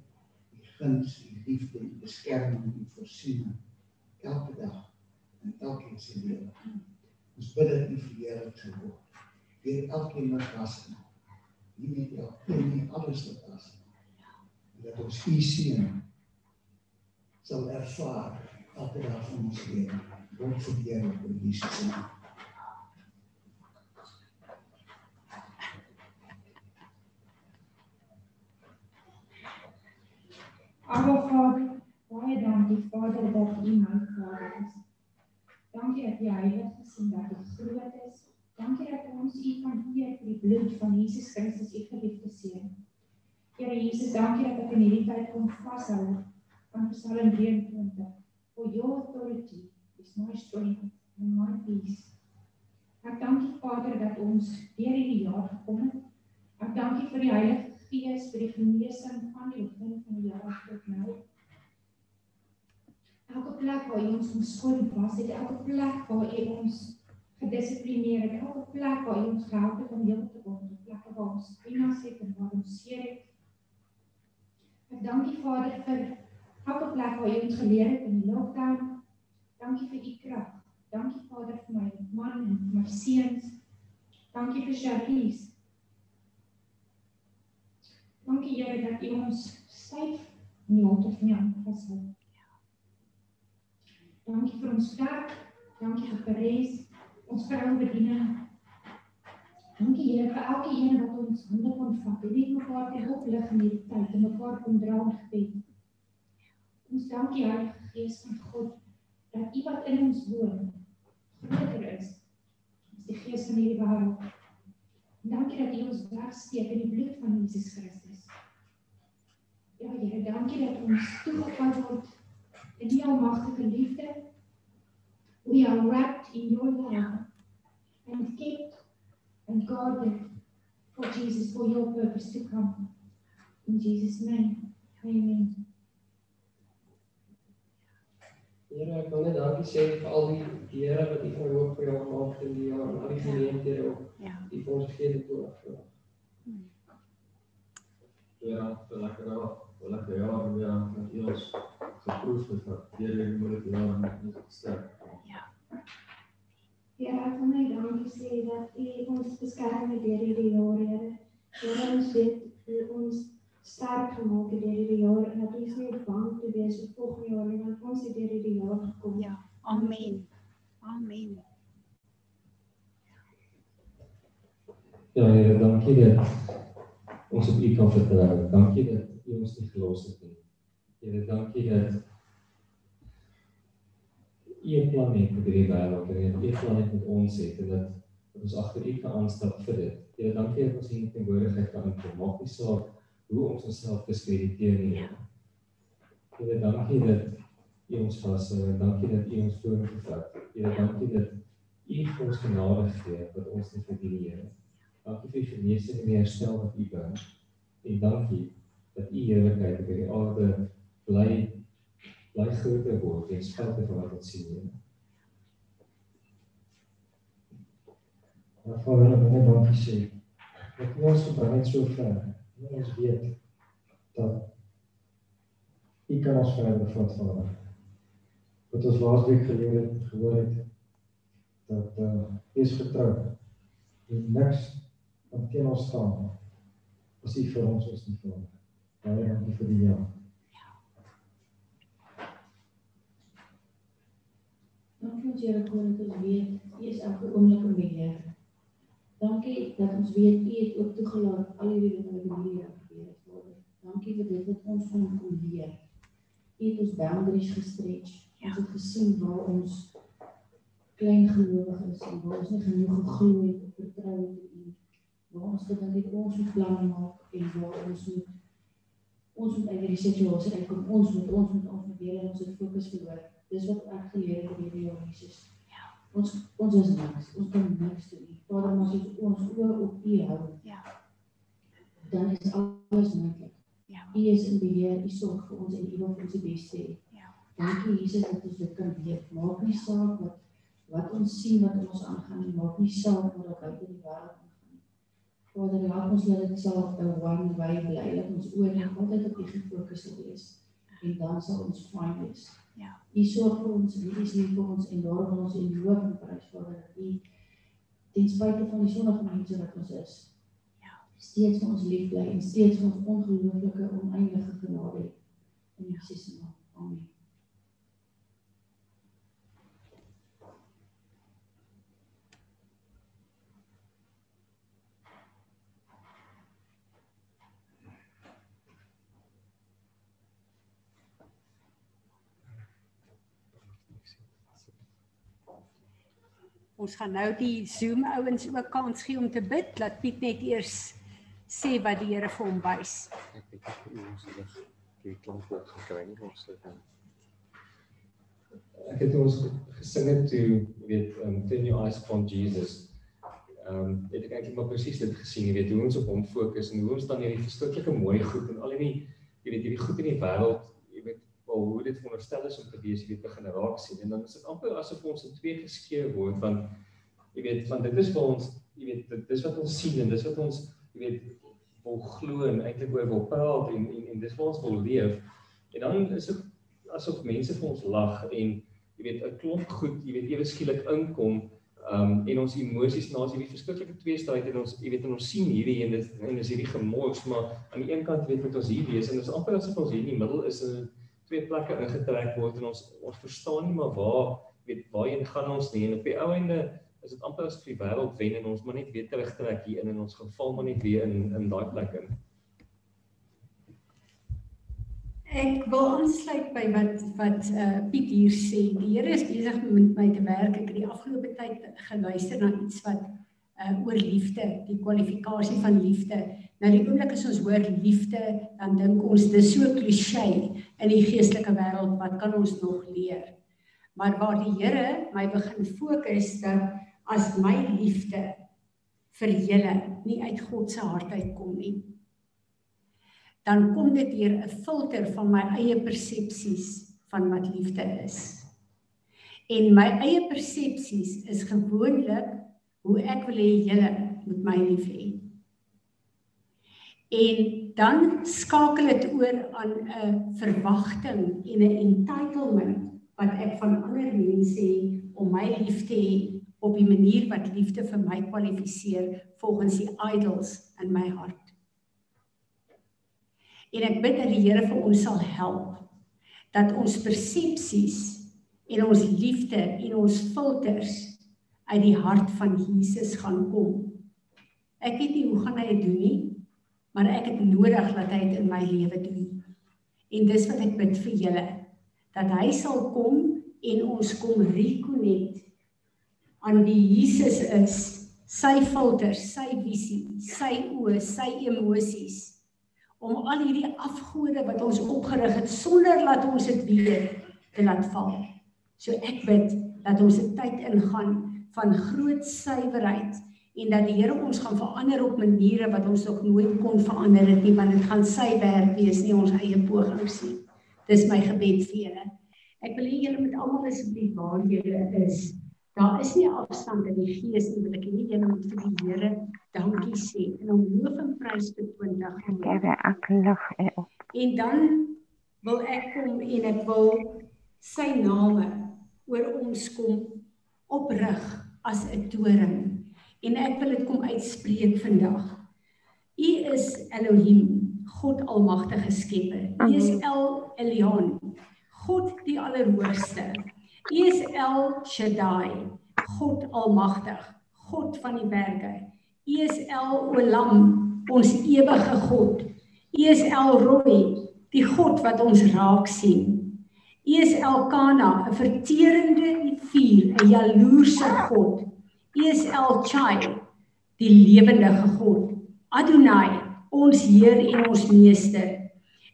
Speaker 13: u guns, u liefde, u beskerming, u voorsiening elke dag en elkeen se lewe. Ons bid dat u verheerlik sal word deur elkeen wat was. Nie net elkeen nie, alles wat was. En dat ons u seën sal ervaar elke dag van ons lewe word gebeur op Jesus se naam.
Speaker 10: Abba Vader, baie dankie Vader dat U my Vader is. Dankie dat U heilig is en dat U groot is. Dankie dat ons U kan eer vir die bloed van Jesus Christus, U geliefde seun. Here Jesus, dankie dat ek in hierdie tyd kon vashou aan Psalm 23. For your authority is my strength and my peace. Ek dank U Vader dat ons deur hierdie jaar gekom het. Ek dank U vir die Heilige Gees vir die genesing van die begin van die jaar tot nou. Elke plek waar U ons omskoon was, het elke plek waar U ons gedissiplineer het, elke plek waar U ons gehelp het om heel te word, plekke waar ons pyn het en waar ons seer het. Ek dank U Vader vir elke plek waar U ons geleer het in die lockdown. Dankie vir U krag. Dankie Vader vir my man en my seuns. Dankie vir Charlies. Dankie Here dat U ons styf in die hand van U vashou. Dankie vir ons kerk. Dankie vir Paris, ons vrouebediening. Dankie Here vir elke een wat ons hande kon vat. Dit het mekaar te help lig in hierdie tyd en mekaar kon dra in gebed. Ons dankie Heilige Gees van God dat U wat in ons woon groter is as die gees van hierdie wêreld. Dankie dat U ons wegsteek in die bloed van Jesus Christus. Ja Here, dankie dat ons toegeval word in U almagtige liefde. We are wrapped in your love and kept and guarded for Jesus, for your purpose to come. In Jesus' name, amen.
Speaker 3: Here, ek wil net dankie sê vir al die die Here wat U van hoop vir jou gemaak in die jaar en al die geleenthede ook.
Speaker 1: Ja.
Speaker 3: Die vir ons gegee het.
Speaker 12: Ja, vir lekker jaar, vir lekker jaar weer met U ons geproef het dat deur hierdie moeilike jaar met ons sterk.
Speaker 1: Ja.
Speaker 6: Ja, ek wil net dankie sê dat U ons beskerm het deur hierdie jaar, Here. Here, ons weet ons sterk gemaak het deur hierdie jaar en dat ons nie bang te wees vir volgende jaar nie, want ons het deur hierdie jaar gekom.
Speaker 1: Ja. Amen. Amen.
Speaker 2: Ja, Here, dankie dat ons op U kan vertrou. Dankie dat U ons nie gelos het nie. Here, dankie dat U 'n plan het vir hierdie wêreld en dat U 'n plan het met ons het en dat dat ons agter U kan aanstap vir dit. Here, dankie dat ons hier in teenwoordigheid kan kom. Maak nie saak hoe ons onsself diskrediteer nie. Here, dankie dat U ons vashou dankie dat U ons vorentoe vat. Here, dankie dat U ons genade gee wat ons nie verdien nie, Here. Dankie vir genesing en die herstel wat U bring. En dankie dat U heerlikheid op hierdie aarde bly bly groter word ten spyte van wat ons sien, Here.
Speaker 14: Ja, Vader, ek wil net dankie sê. Dat U ons gebring het so ver. En ons weet dat U kan ons verder vat, Vader. Wat ons laasweek geleer het, gehoor het dat uh is getrou. En niks kan teen ons staan. As U vir ons is nie, Vader. Baie dankie vir die ja.
Speaker 10: Dankie ons Here dat ons weet U is elke oomblik in beheer. Dankie dat ons weet U het ook toegelaat al hierdie dinge wat in hierdie jaar gebeur het, Vader. Dankie vir dit wat ons van kon leer. U het ons boundaries gestretch. Ons het gesien waar ons klein gelowig is en waar ons nie genoeg geglo het of vertrou het in U. Waar ons gedink het ons moet planne maak en waar ons moet ons moet uit hierdie situasie uitkom. Ons moet ons moet ons moet weer ons het fokus verloor. Dis wat ek geleer het in hierdie jaar Jesus. Ja. Ons ons is niks. Ons kan niks doen nie. Vader, maar as ons oë op U hou,
Speaker 1: Ja.
Speaker 10: dan is alles moontlik.
Speaker 1: Ja.
Speaker 10: U is in beheer. U sorg vir ons en U wil vir ons die beste hê.
Speaker 1: Ja.
Speaker 10: Dankie Jesus dat ons dit kan weet. Maak nie saak wat wat ons sien wat ons aangaan nie. Maak nie saak wat daar buite in die wêreld aangaan nie. Vader, laat ons laat dit self 'n one way bly. Laat ons oë net altyd op U gefokus wees. En dan sal ons fyn wees. U sorg vir ons, U is lief vir ons en daarom wil ons U loof en prys Vader dat U ten spyte van die sondige mense wat ons is,
Speaker 1: Ja.
Speaker 10: steeds vir ons lief bly en steeds vir ons ongelooflike oneindige genade het. In Jesus se naam. Amen.
Speaker 1: Ons gaan nou die Zoom ouens ook kans gee om te bid. Laat Piet net eers sê wat die Here vir hom wys.
Speaker 14: Ek weet hoe ons dit die klank ook gekry nie ons dit.
Speaker 2: Ek het ons gesing het toe, weet, um Turn Your Eyes Upon Jesus. Um het ek eintlik maar presies dit gesien, jy weet, hoe ons op hom fokus en hoe ons dan hierdie verskriklike mooi goed en al hierdie jy weet hierdie goed in die wêreld, wel hoe dit veronderstel is om te wees, jy weet, begin raak sien en dan is dit amper asof ons in twee geskeur word van jy weet, van dit is vir ons, jy weet, dit is wat ons sien en dis wat ons jy weet wil glo en eintlik oor wil praat en en en dis waar ons wil leef. En dan is dit asof mense vir ons lag en jy weet 'n klomp goed, jy weet ewe skielik inkom um en ons emosies na as hierdie verskriklike tweestryd en ons jy weet en ons sien hierdie en dit en is hierdie gemors maar aan die een kant weet met ons hier wees en dit is amper asof ons hier in die middel is in twee plekke ingetrek word en ons ons verstaan nie maar waar weet waarheen gaan ons nie en op die ou einde is dit amper asof die wêreld wen en ons moet net weer terugtrek hier in en ons geval maar net weer in in daai plek in.
Speaker 1: Ek wil aansluit by wat wat uh Piet hier sê. Die Here is besig met my te werk. Ek het die afgelope tyd geluister na iets wat uh oor liefde, die kwalifikasie van liefde. Nou die oomblik as ons hoor liefde, dan dink ons dis so klisjé in die geestelike wêreld, wat kan ons nog leer? Maar waar die Here my begin fokus dat as my liefde vir julle nie uit God se hart uitkom nie, dan kom dit deur 'n filter van my eie persepsies van wat liefde is. En my eie persepsies is gewoonlik hoe ek wil hê julle moet my lief hê. En dan skakel dit oor aan 'n verwagting en 'n entitlement wat ek van ander mense het om my lief te hê op die manier wat liefde vir my kwalifiseer volgens die idols in my hart. En ek bid dat die Here vir ons sal help dat ons persepsies en ons liefde en ons filters uit die hart van Jesus gaan kom. Ek weet nie hoe gaan hy dit doen nie, maar ek het nodig dat hy dit in my lewe doen. En dis wat ek bid vir julle dat hy sal kom en ons kom reconnect aan wie Jesus is, sy filters, sy visie, sy oë, sy emosies om al hierdie afgode wat ons opgerig het sonder laat ons dit weet te laat val. So ek bid dat ons 'n tyd ingaan van groot suiwerheid en dat die Here ons gaan verander op maniere wat ons nog nooit kon verander het nie want dit gaan sy werk wees nie ons eie pogings nie. Dis my gebed vir julle. Ek wil hê julle moet almal asseblief waar julle is. Daar is nie afstand in die gees nie, wil ek hê julle moet vir die Here dankie sê en hom loof en prys te 20.
Speaker 15: Here, ek lig op.
Speaker 1: En dan wil ek kom en ek wil sy name oor ons kom oprig as 'n toring en ek wil dit kom uitspreek vandag. U is Elohim, God almagtige skepper. U is El Elyon, God die allerhoogste. U is El Shaddai, God almagtig, God van die berge. U is El Olam, ons ewige God. U is El Roi, die God wat ons raak sien. U is Elkana, 'n verterende vuur, 'n jaloerse God. Is El Chai, die lewendige God. Adonai, ons Heer en ons Meester.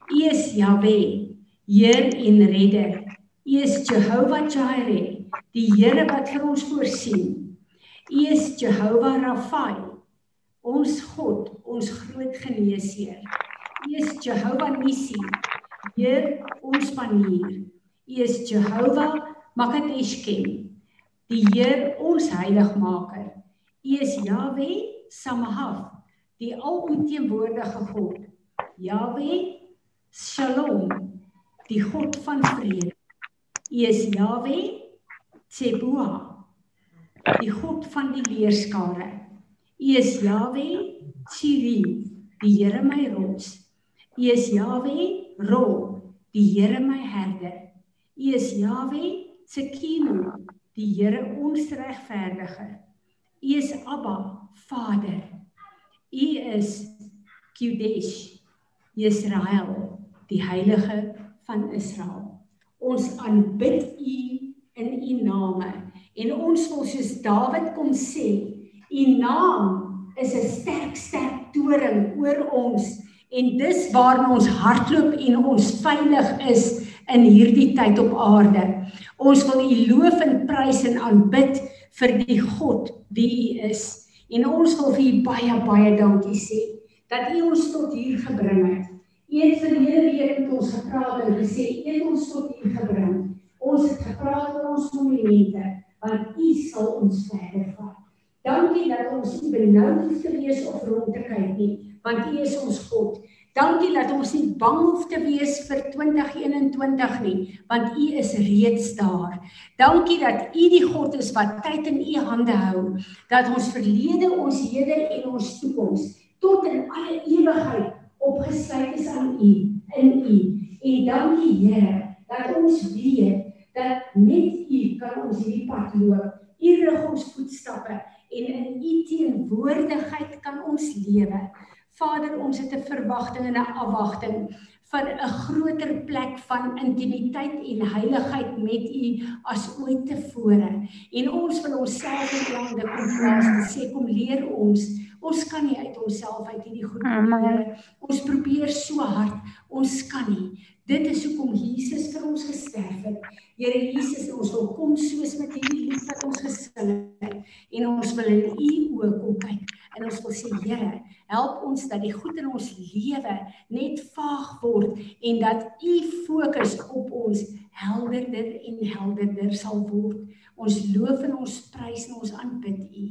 Speaker 1: U is Jahwe, Heer en Redder. U is Jehovah Jireh, die Here wat vir ons voorsien. U is Jehovah Rapha, ons God, ons groot geneesheer. U is Jehovah Nissi, Heer ons manier. U is Jehovah Makateshkem, die Heer ons heiligmaker. U is Yahweh Samahav, die alomteenwoordige God. Yahweh Shalom, die God van vrede. U is Yahweh Tsebuah, die God van die leerskare. U is Yahweh Tsiri, die Here my rots. U is Yahweh Ro, die Here my herder. U is Jahwe Tsekino, die Here ons regverdiger. U is Abba, Vader. U is Kodesh, Israel, die heilige van Israel. Ons aanbid U in U name En ons wil soos Dawid kom sê, u naam is 'n sterk sterk toring oor ons en dis waarna ons hardloop en ons veilig is in hierdie tyd op aarde. Ons wil u loof en prys en aanbid vir die God wie u is. En ons wil vir u baie baie dankie sê dat u ons tot hier gebring het. U het verlede week met ons gepraat en gesê u het ons tot hier gebring. Ons het gepraat oor ons monumente want u sal ons verder vat. Dankie dat ons nie benoud hoef te wees of rond te kyk nie, want u is ons God. Dankie dat ons nie bang hoef te wees vir 2021 nie, want u is reeds daar. Dankie dat u die God is wat tyd in u hande hou, dat ons verlede, ons hede en ons toekoms tot in alle ewigheid opgesluit is aan U in U. En dankie Here dat ons weet dat met U kan ons hierdie pad loop. U rig ons voetstappe en in U teenwoordigheid kan ons lewe. Vader, ons het 'n verwagting en 'n afwagting vir 'n groter plek van intimiteit en heiligheid met U as ooit tevore. En ons wil onsself in U hande kom plaas en sê kom leer ons Ons kan nie uit onsself uit hierdie goed probeer. Ons probeer so hard. Ons kan nie. Dit is hoekom Jesus vir ons gesterf het. Here Jesus, ons wil kom soos met hierdie lied wat ons gesing het en ons wil in U oë kom kyk en ons wil sê Here, help ons dat die goed in ons lewe net vaag word en dat U fokus op ons helderder en helderder sal word. Ons loof en ons prys en ons aanbid U.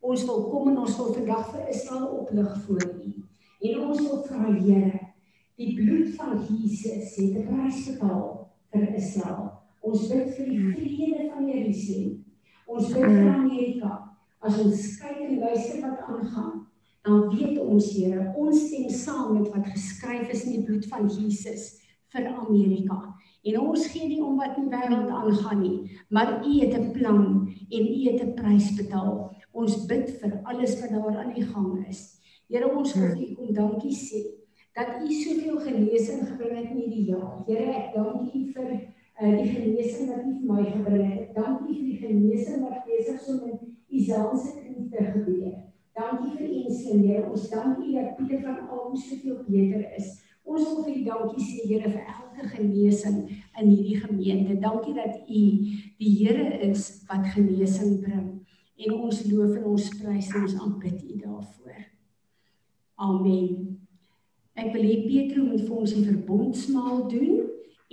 Speaker 1: Ons wil kom en ons wil vandag vir Israel oplig voor U. En ons wil vra Here, die bloed van Jesus het prys betaal vir Israel. Ons bid vir die vrede van Jerusalem. Ons bid vir Amerika. As ons kyk en luister wat aangaan, dan weet ons Here, ons stem saam met wat geskryf is in die bloed van Jesus vir Amerika. En ons gee nie om wat in die wêreld aangaan nie, maar U het 'n plan en U het 'n prys betaal. Ons bid vir alles wat daar aan die gang is. Here ons wil U kom dankie sê dat U soveel genesing gebring het in hierdie jaar. Here ek dank U vir uh, die genesing wat U vir my gebring het. Dankie vir die genesing wat besig is om in Isaan se knie te gebeur. Dankie vir U seën Here. Ons dank U dat Pieter van Alm soveel beter is. Ons wil vir U dankie sê Here vir elke genesing in hierdie gemeente. Dankie dat U die Here is wat genesing bring en ons loof en ons prys en ons aanbid U daarvoor. Amen. Ek wil hê Petro moet vir ons die verbondsmaal doen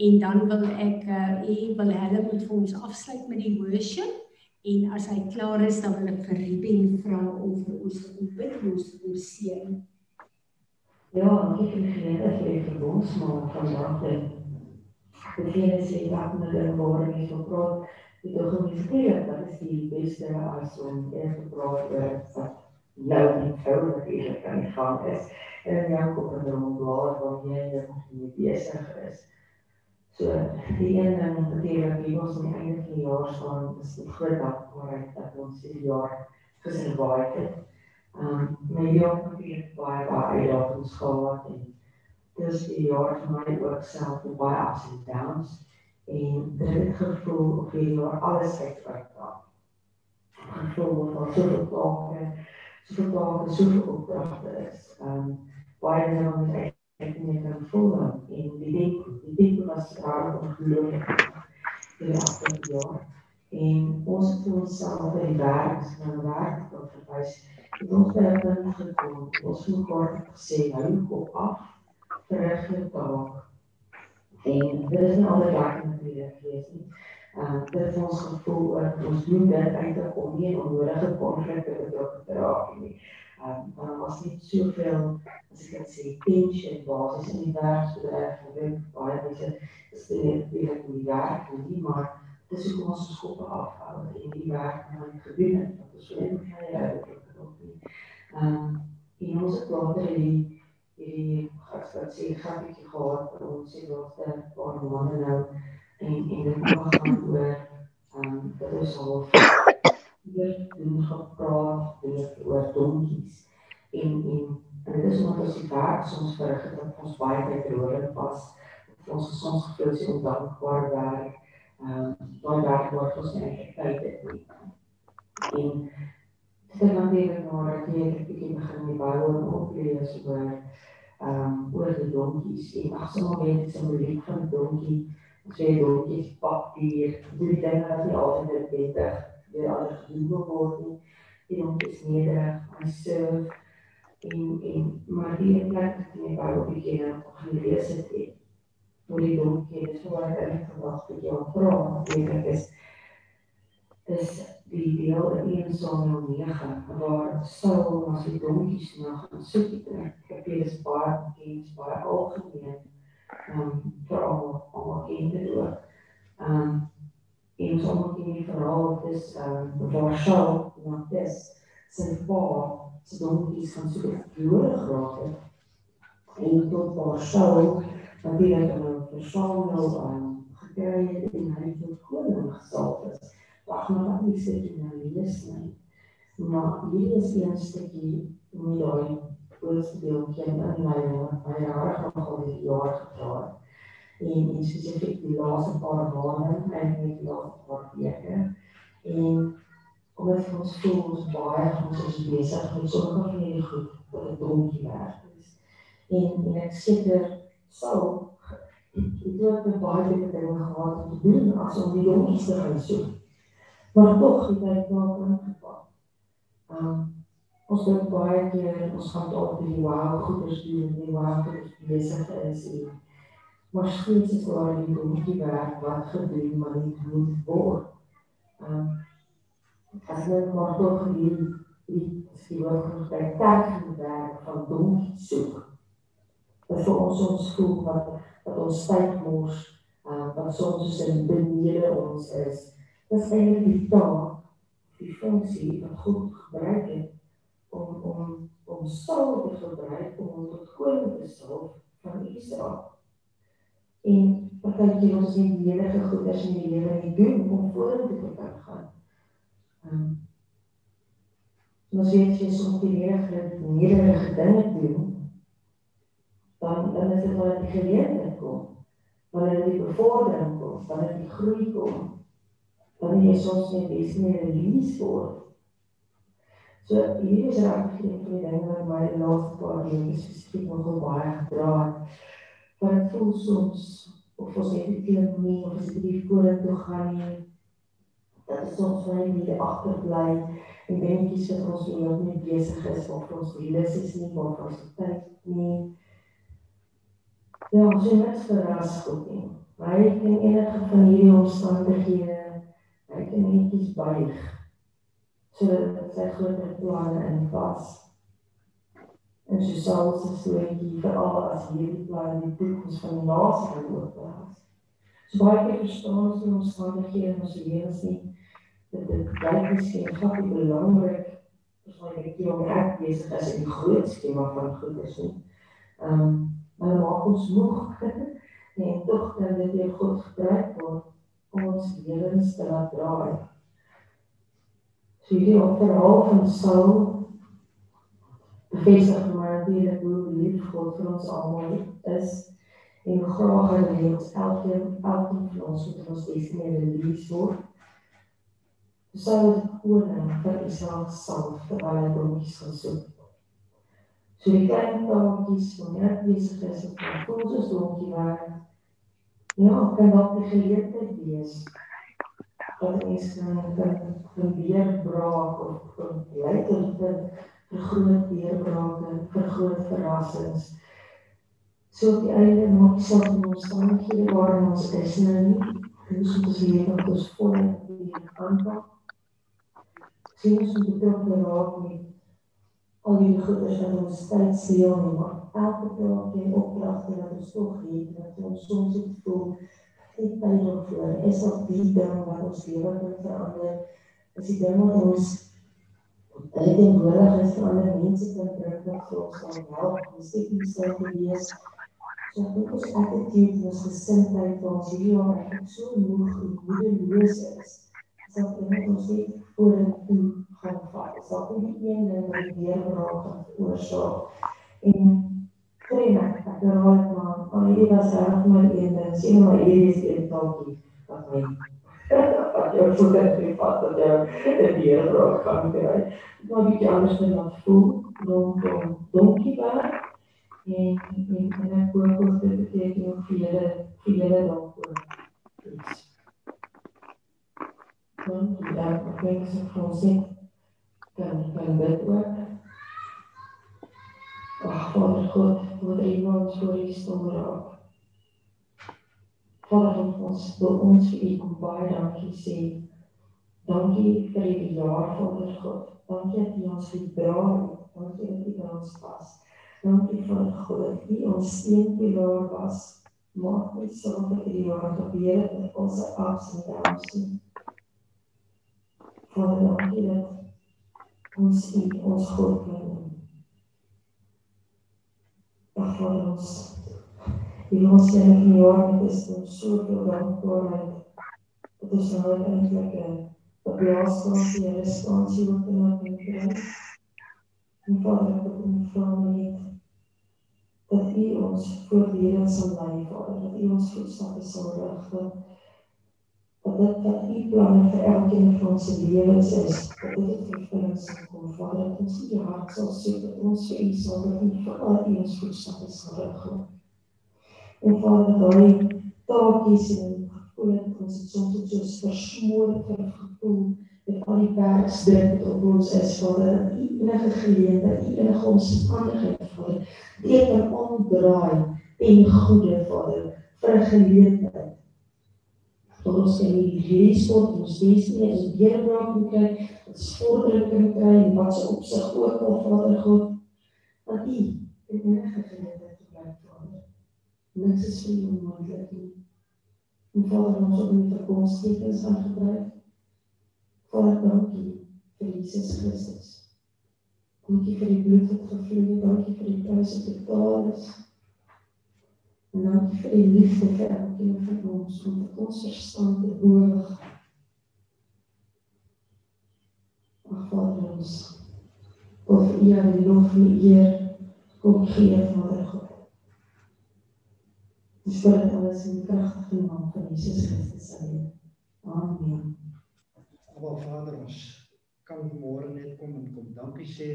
Speaker 1: en dan wil ek uh u wil hulle moet vir ons afsluit met die worship en as hy klaar is dan wil ek vir Ruben vra om vir ons te bid en ons te seën.
Speaker 16: Ja, ek het geleer vir die verbondsmaal vandag. Dit is sê dat met die woorde nie so praat het ook gemeenskap dat is die beste as om eers te praat oor wat nou nie sou natuurlik kan gaan is en jou kop en dan blaar wat jy nog nie besig is. So die een ding natuurlik wie ons aan die einde van die jaar staan is die groot dankbaarheid dat ons hierdie jaar gesurvive het. Um my jaar het baie baie uitdagings gehad en dis die jaar vir my ook self baie ups and downs en dit gevoel of jy oor alles uitwerk daar. Gevoel van soveel plake, soveel plake, soveel opdrachte is. Um, baie dinge wat ek ek nie kan voel en die denk, die denk was raar ongelooflik die afgelopen jaar. En ons het ons saam in die werk, as ek na die werk wil verwijs, het ons by een punt gekom, ons moet kort gesê, hou je kop af, terug je taak, En dit is nie altyd lekker om te lees nie. Uh dit is ons gevoel dat ons doen dit eintlik om nie onnodige konflikte betrokke te raak nie. Um daar was nie soveel as ek kan sê tension basis in die werksbedryf vir baie mense is dit nie die werk nie, maar dis hoe ons ons kop afhou en die werk wat ons gedoen het, wat ons so in gaan hê. Um en ons het later die hierdie ek sê sê grappie gehad vir ons se laaste paar maande nou en en dit gaan gaan oor ehm um, dit is al hier doen gepraat oor donkies. En en en dit is die soms verrig het dat ons baie tyd roerend was. Ons soms gevoel sy ondankbaar werk. Ehm daai werk ons net dit dan weer nou dat jy ek bietjie begin met Bybel oplees oor ehm um, oor die donkies. En ag sommer net simboliek van die donkie. Twee donkies papier, die dinge wat nie altyd beter weer alles gedoen word nie. Die donkies nederig, hy serve en en maar die plek wat jy Bybel bietjie nou gelees het, hoe die donkie is, hoe ek eintlik vandag met jou praat, weet is is die deel in 1 Samuel 9 waar Saul was die donkies na gaan soek het. Ek weet is baie bekend, baie algemeen. Ehm um, veral almal ken dit ook. Ehm um, en sommer ken die verhaal dis ehm um, waar Saul na dis sy pa se donkies gaan soek het Jode geraak het. En tot waar Saul natuurlik 'n versameling aan gekry het en hy het tot koning gesalf is wag maar wat nie sê jy nou lees nie. Maar hier is een stukkie met daai eerste deeltjie in my wat my nogal die jaar gepraat. En in spesifiek die laaste paar maande en die laaste paar weke. En omdat ons voel ons baie ons is besig met sommige van hierdie goed wat 'n donkie werk is. En en ek seker sou ek het baie dinge gehad om te doen as om die donkies te gaan soek maar tog het hy daar ingepak. Um ons dink baie keer ons gaan dalk die wow goeders doen, die wow goeders besig is en maar skielik is daar die donkie werk wat gedoen maar nie moet word. Um as jy maar tog die die skielik ons by kerk moet werk van donkie soek. Dat vir ons ons voel wat dat ons tyd mors, uh, wat soms in benede ons is dis eintlik die taak, die funksie wat God gebruik het om om om Saul te gebruik om tot koning te salf van Israel. En partykeer ons nie die enige goeders in die lewe nie doen om vorentoe te kan gaan. Ehm um, Ons weet jy soms die nederige nederige dinge doen, dan dan is dit wat die geleentheid kom. Wanneer die bevordering kom, wanneer die groei kom, dan jy soms net dis nie release word. So hier is regtig een van die dinge wat my laaste paar weke spesifiek nogal baie gedra het. Want dit voel soms of ons net nie klink nie of as ek die vorentoe gaan nie. Dat is soms baie nie agterbly en dingetjies wat ons nie nog nie besig is of ons reëls is nie of ons tyd nie. Ja, ons is net verras goed nie. Maar ek ken enige van hierdie omstandighede hy kan netjies buig sodat sy groter planne in vas. En sy sal se stoetjie vir al as hierdie plan die toekoms van die nasie gaan oopblaas. So baie keer verstaan ons nie ons omstandighede in ons lewens nie. Dit dit blyk miskien baie belangrik as wat ek hier om ek besig is in die groot skema van goed is nie. Ehm um, maar maak ons moeg en tog kan dit weer goed gebruik word ons lewens te laat draai. So hierdie verhaal van Saul bevestig maar natuurlik hoe lief God vir ons almal is en hoe graag hy wil ons elkeen elkeen van ons moet ons destiny release word. Saul het koning vir Israel self terwyl hy donkies gaan soek. So die klein taaltjies van net besig is om ons as donkie werk Ja, kan dalk die geleentheid wees dat mens kan probeer braak of kan lei tot vir groot deurbrake, vir groot verrassings. So op die einde maak jy self in omstandighede waarin ons is nou nie, ons moet ons lewe met ons volle weer aanpak. Sien ons moet betrokke raak met al die goeders wat ons tyd steel nie, maar elke dag en opdragte wat ons tog het, wat ons soms het voel, het tyd daarvoor, is op die ding wat ons lewe kan verander, is die ding wat ons en nodig is vir ander mense kan bring, wat vir ons kan help, ons sê nie sal gewees, so ek denk ons attitude, ons gesintheid, waar ons hierdie jaar eigenlijk so moeg en moedeloos is, sal dit ons net voor en toe gaan vat. Sal dit die een ding wat weer raak gaan veroorsaak. En kry net ek raak maar al hierdie was reg maar een ding, sien maar hierdie is een taaltjie wat my wat jou voet en privaat dat jy in die Here raak kan kry. Maar wie anders dan wat voel, dan kom donkie daar. En en en ek hoop ons dit beteken ook vir julle vir julle daarvoor. Dan ja, ek dink so vir ons net kan kan bid ook. Ag, Vader God, wat iemand so hier staan raak. Vader ons wil ons vir u kom baie dankie sê. Dankie vir die jaar Vader God. Dankie dat u ons gedra het. Dankie dat u by ons was. Dankie Vader God u ons steunpilaar was. Maak my saam met die jaar gebeur het ons ups en downs. Vader dankie dat ons u ons God kan. Ag Vader ons die ons in die jaar met is ons soveel dankbaarheid dat ons nou eintlik 'n plaasstasie en responsie wat in ons kry. En Vader, ek kom vra net dat U ons voortdurend sal lei, Vader, dat U ons voetstappe sal rig, dat dit wat U planne vir elkeen van ons lewens is, dat dit vervulling sal kom, Vader, dat ons U hart sal soek, dat ons vir U sal bid, vir al U ons voetstappe sal rig, En Vader, daai taakies en en ons het soms so versmoorde gevoel met al die werksdruk wat op ons is, Vader, dat U enige geleentheid, U enige omstandigheid, Vader, dit kan omdraai en goede, Vader, vir 'n geleentheid. Dat ons in die leesport, ons lees nie, ons deurbraak moet kry, ons vordering kan kry, en wat se opsig ook al, Vader God, dat U enige geleentheid niks is vir jou moontlik nie. En Vader, ons op die verbondstekens gaan gebruik. Vader, dankie vir Jesus Christus. Dankie vir die bloed wat gevloei het, dankie vir die prys wat betaal is. En dankie vir die liefde vir elkeen van ons, dit ons verstand te boog. Ach, Vader, ons of U aan die lof en eer kom gee, Vader God. Ons bid dit alles in die kragtige naam van Jesus Christus se naam. Amen.
Speaker 4: Aba Vader, ons kan môre net kom en kom dankie sê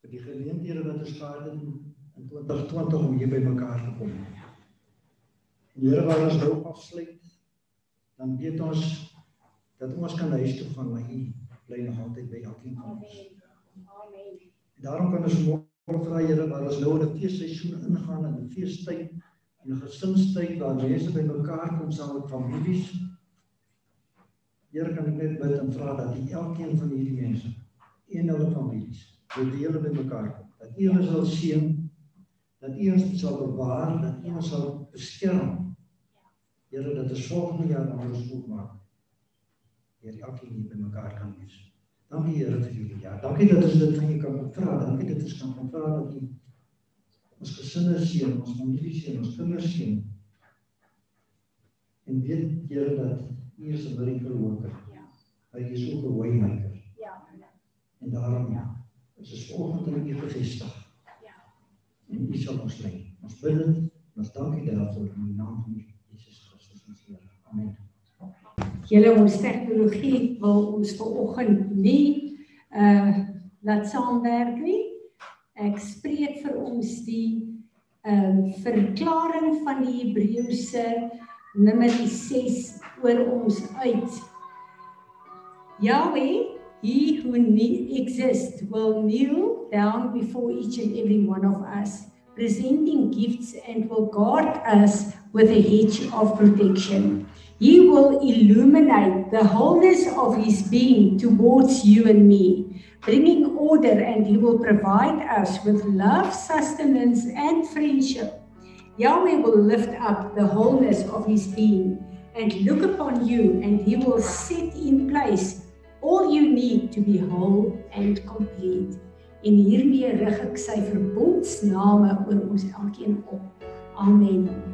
Speaker 4: vir die geleenthede wat ons gehad het in 2020 om hier by mekaar te kom. Here, waar ons nou afsluit, dan weet ons dat ons kan huis toe gaan, maar U bly nog altyd by elkeen van ons. Amen. Daarom kan ons môre vra Here, waar ons nou in 'n feesseisoen ingaan en 'n feestyd in 'n gesinstyd waar mense bymekaar kom saam met families. Here kan ek net bid en vra dat U elkeen van hierdie mense en hulle families wil deel bymekaar kom. Dat U hulle sal seën, dat U ons sal bewaar, dat U ons sal beskerm. Here dat ons volgende jaar ons goed maak. Here elkeen hier bymekaar kan wees. Dankie Here vir hierdie jaar. Dankie dat ons dit van U kan vra. Dankie dat ons kan vra dat U ons gesinne seën, ons familie seën, ons kinders seën. En weet Here dat U is 'n miracle worker. Ja. Hy is ook 'n waymaker. Ja. En daarom ja, is ons volgende in U gevestig. Ja. En U sal ons lei. Ons bid dit, ons dankie daarvoor in die naam van Jesus Christus ons Here. Amen.
Speaker 1: Julle ons tegnologie wil ons vanoggend nie uh laat saamwerk nie. Ek spreek vir ons die ehm um, verklaring van die Hebreëse nummer 6 oor ons uit. Yahweh, he who exists will kneel down before each and every one of us, presenting gifts and will guard us with a hedge of protection. He will illuminate the wholeness of his being towards you and me bringing order, and He will provide us with love, sustenance, and friendship. Yahweh will lift up the wholeness of His being and look upon you, and He will set in place all you need to be whole and complete. En hiermee rig ek sy verbondsname oor ons elkeen op. Amen.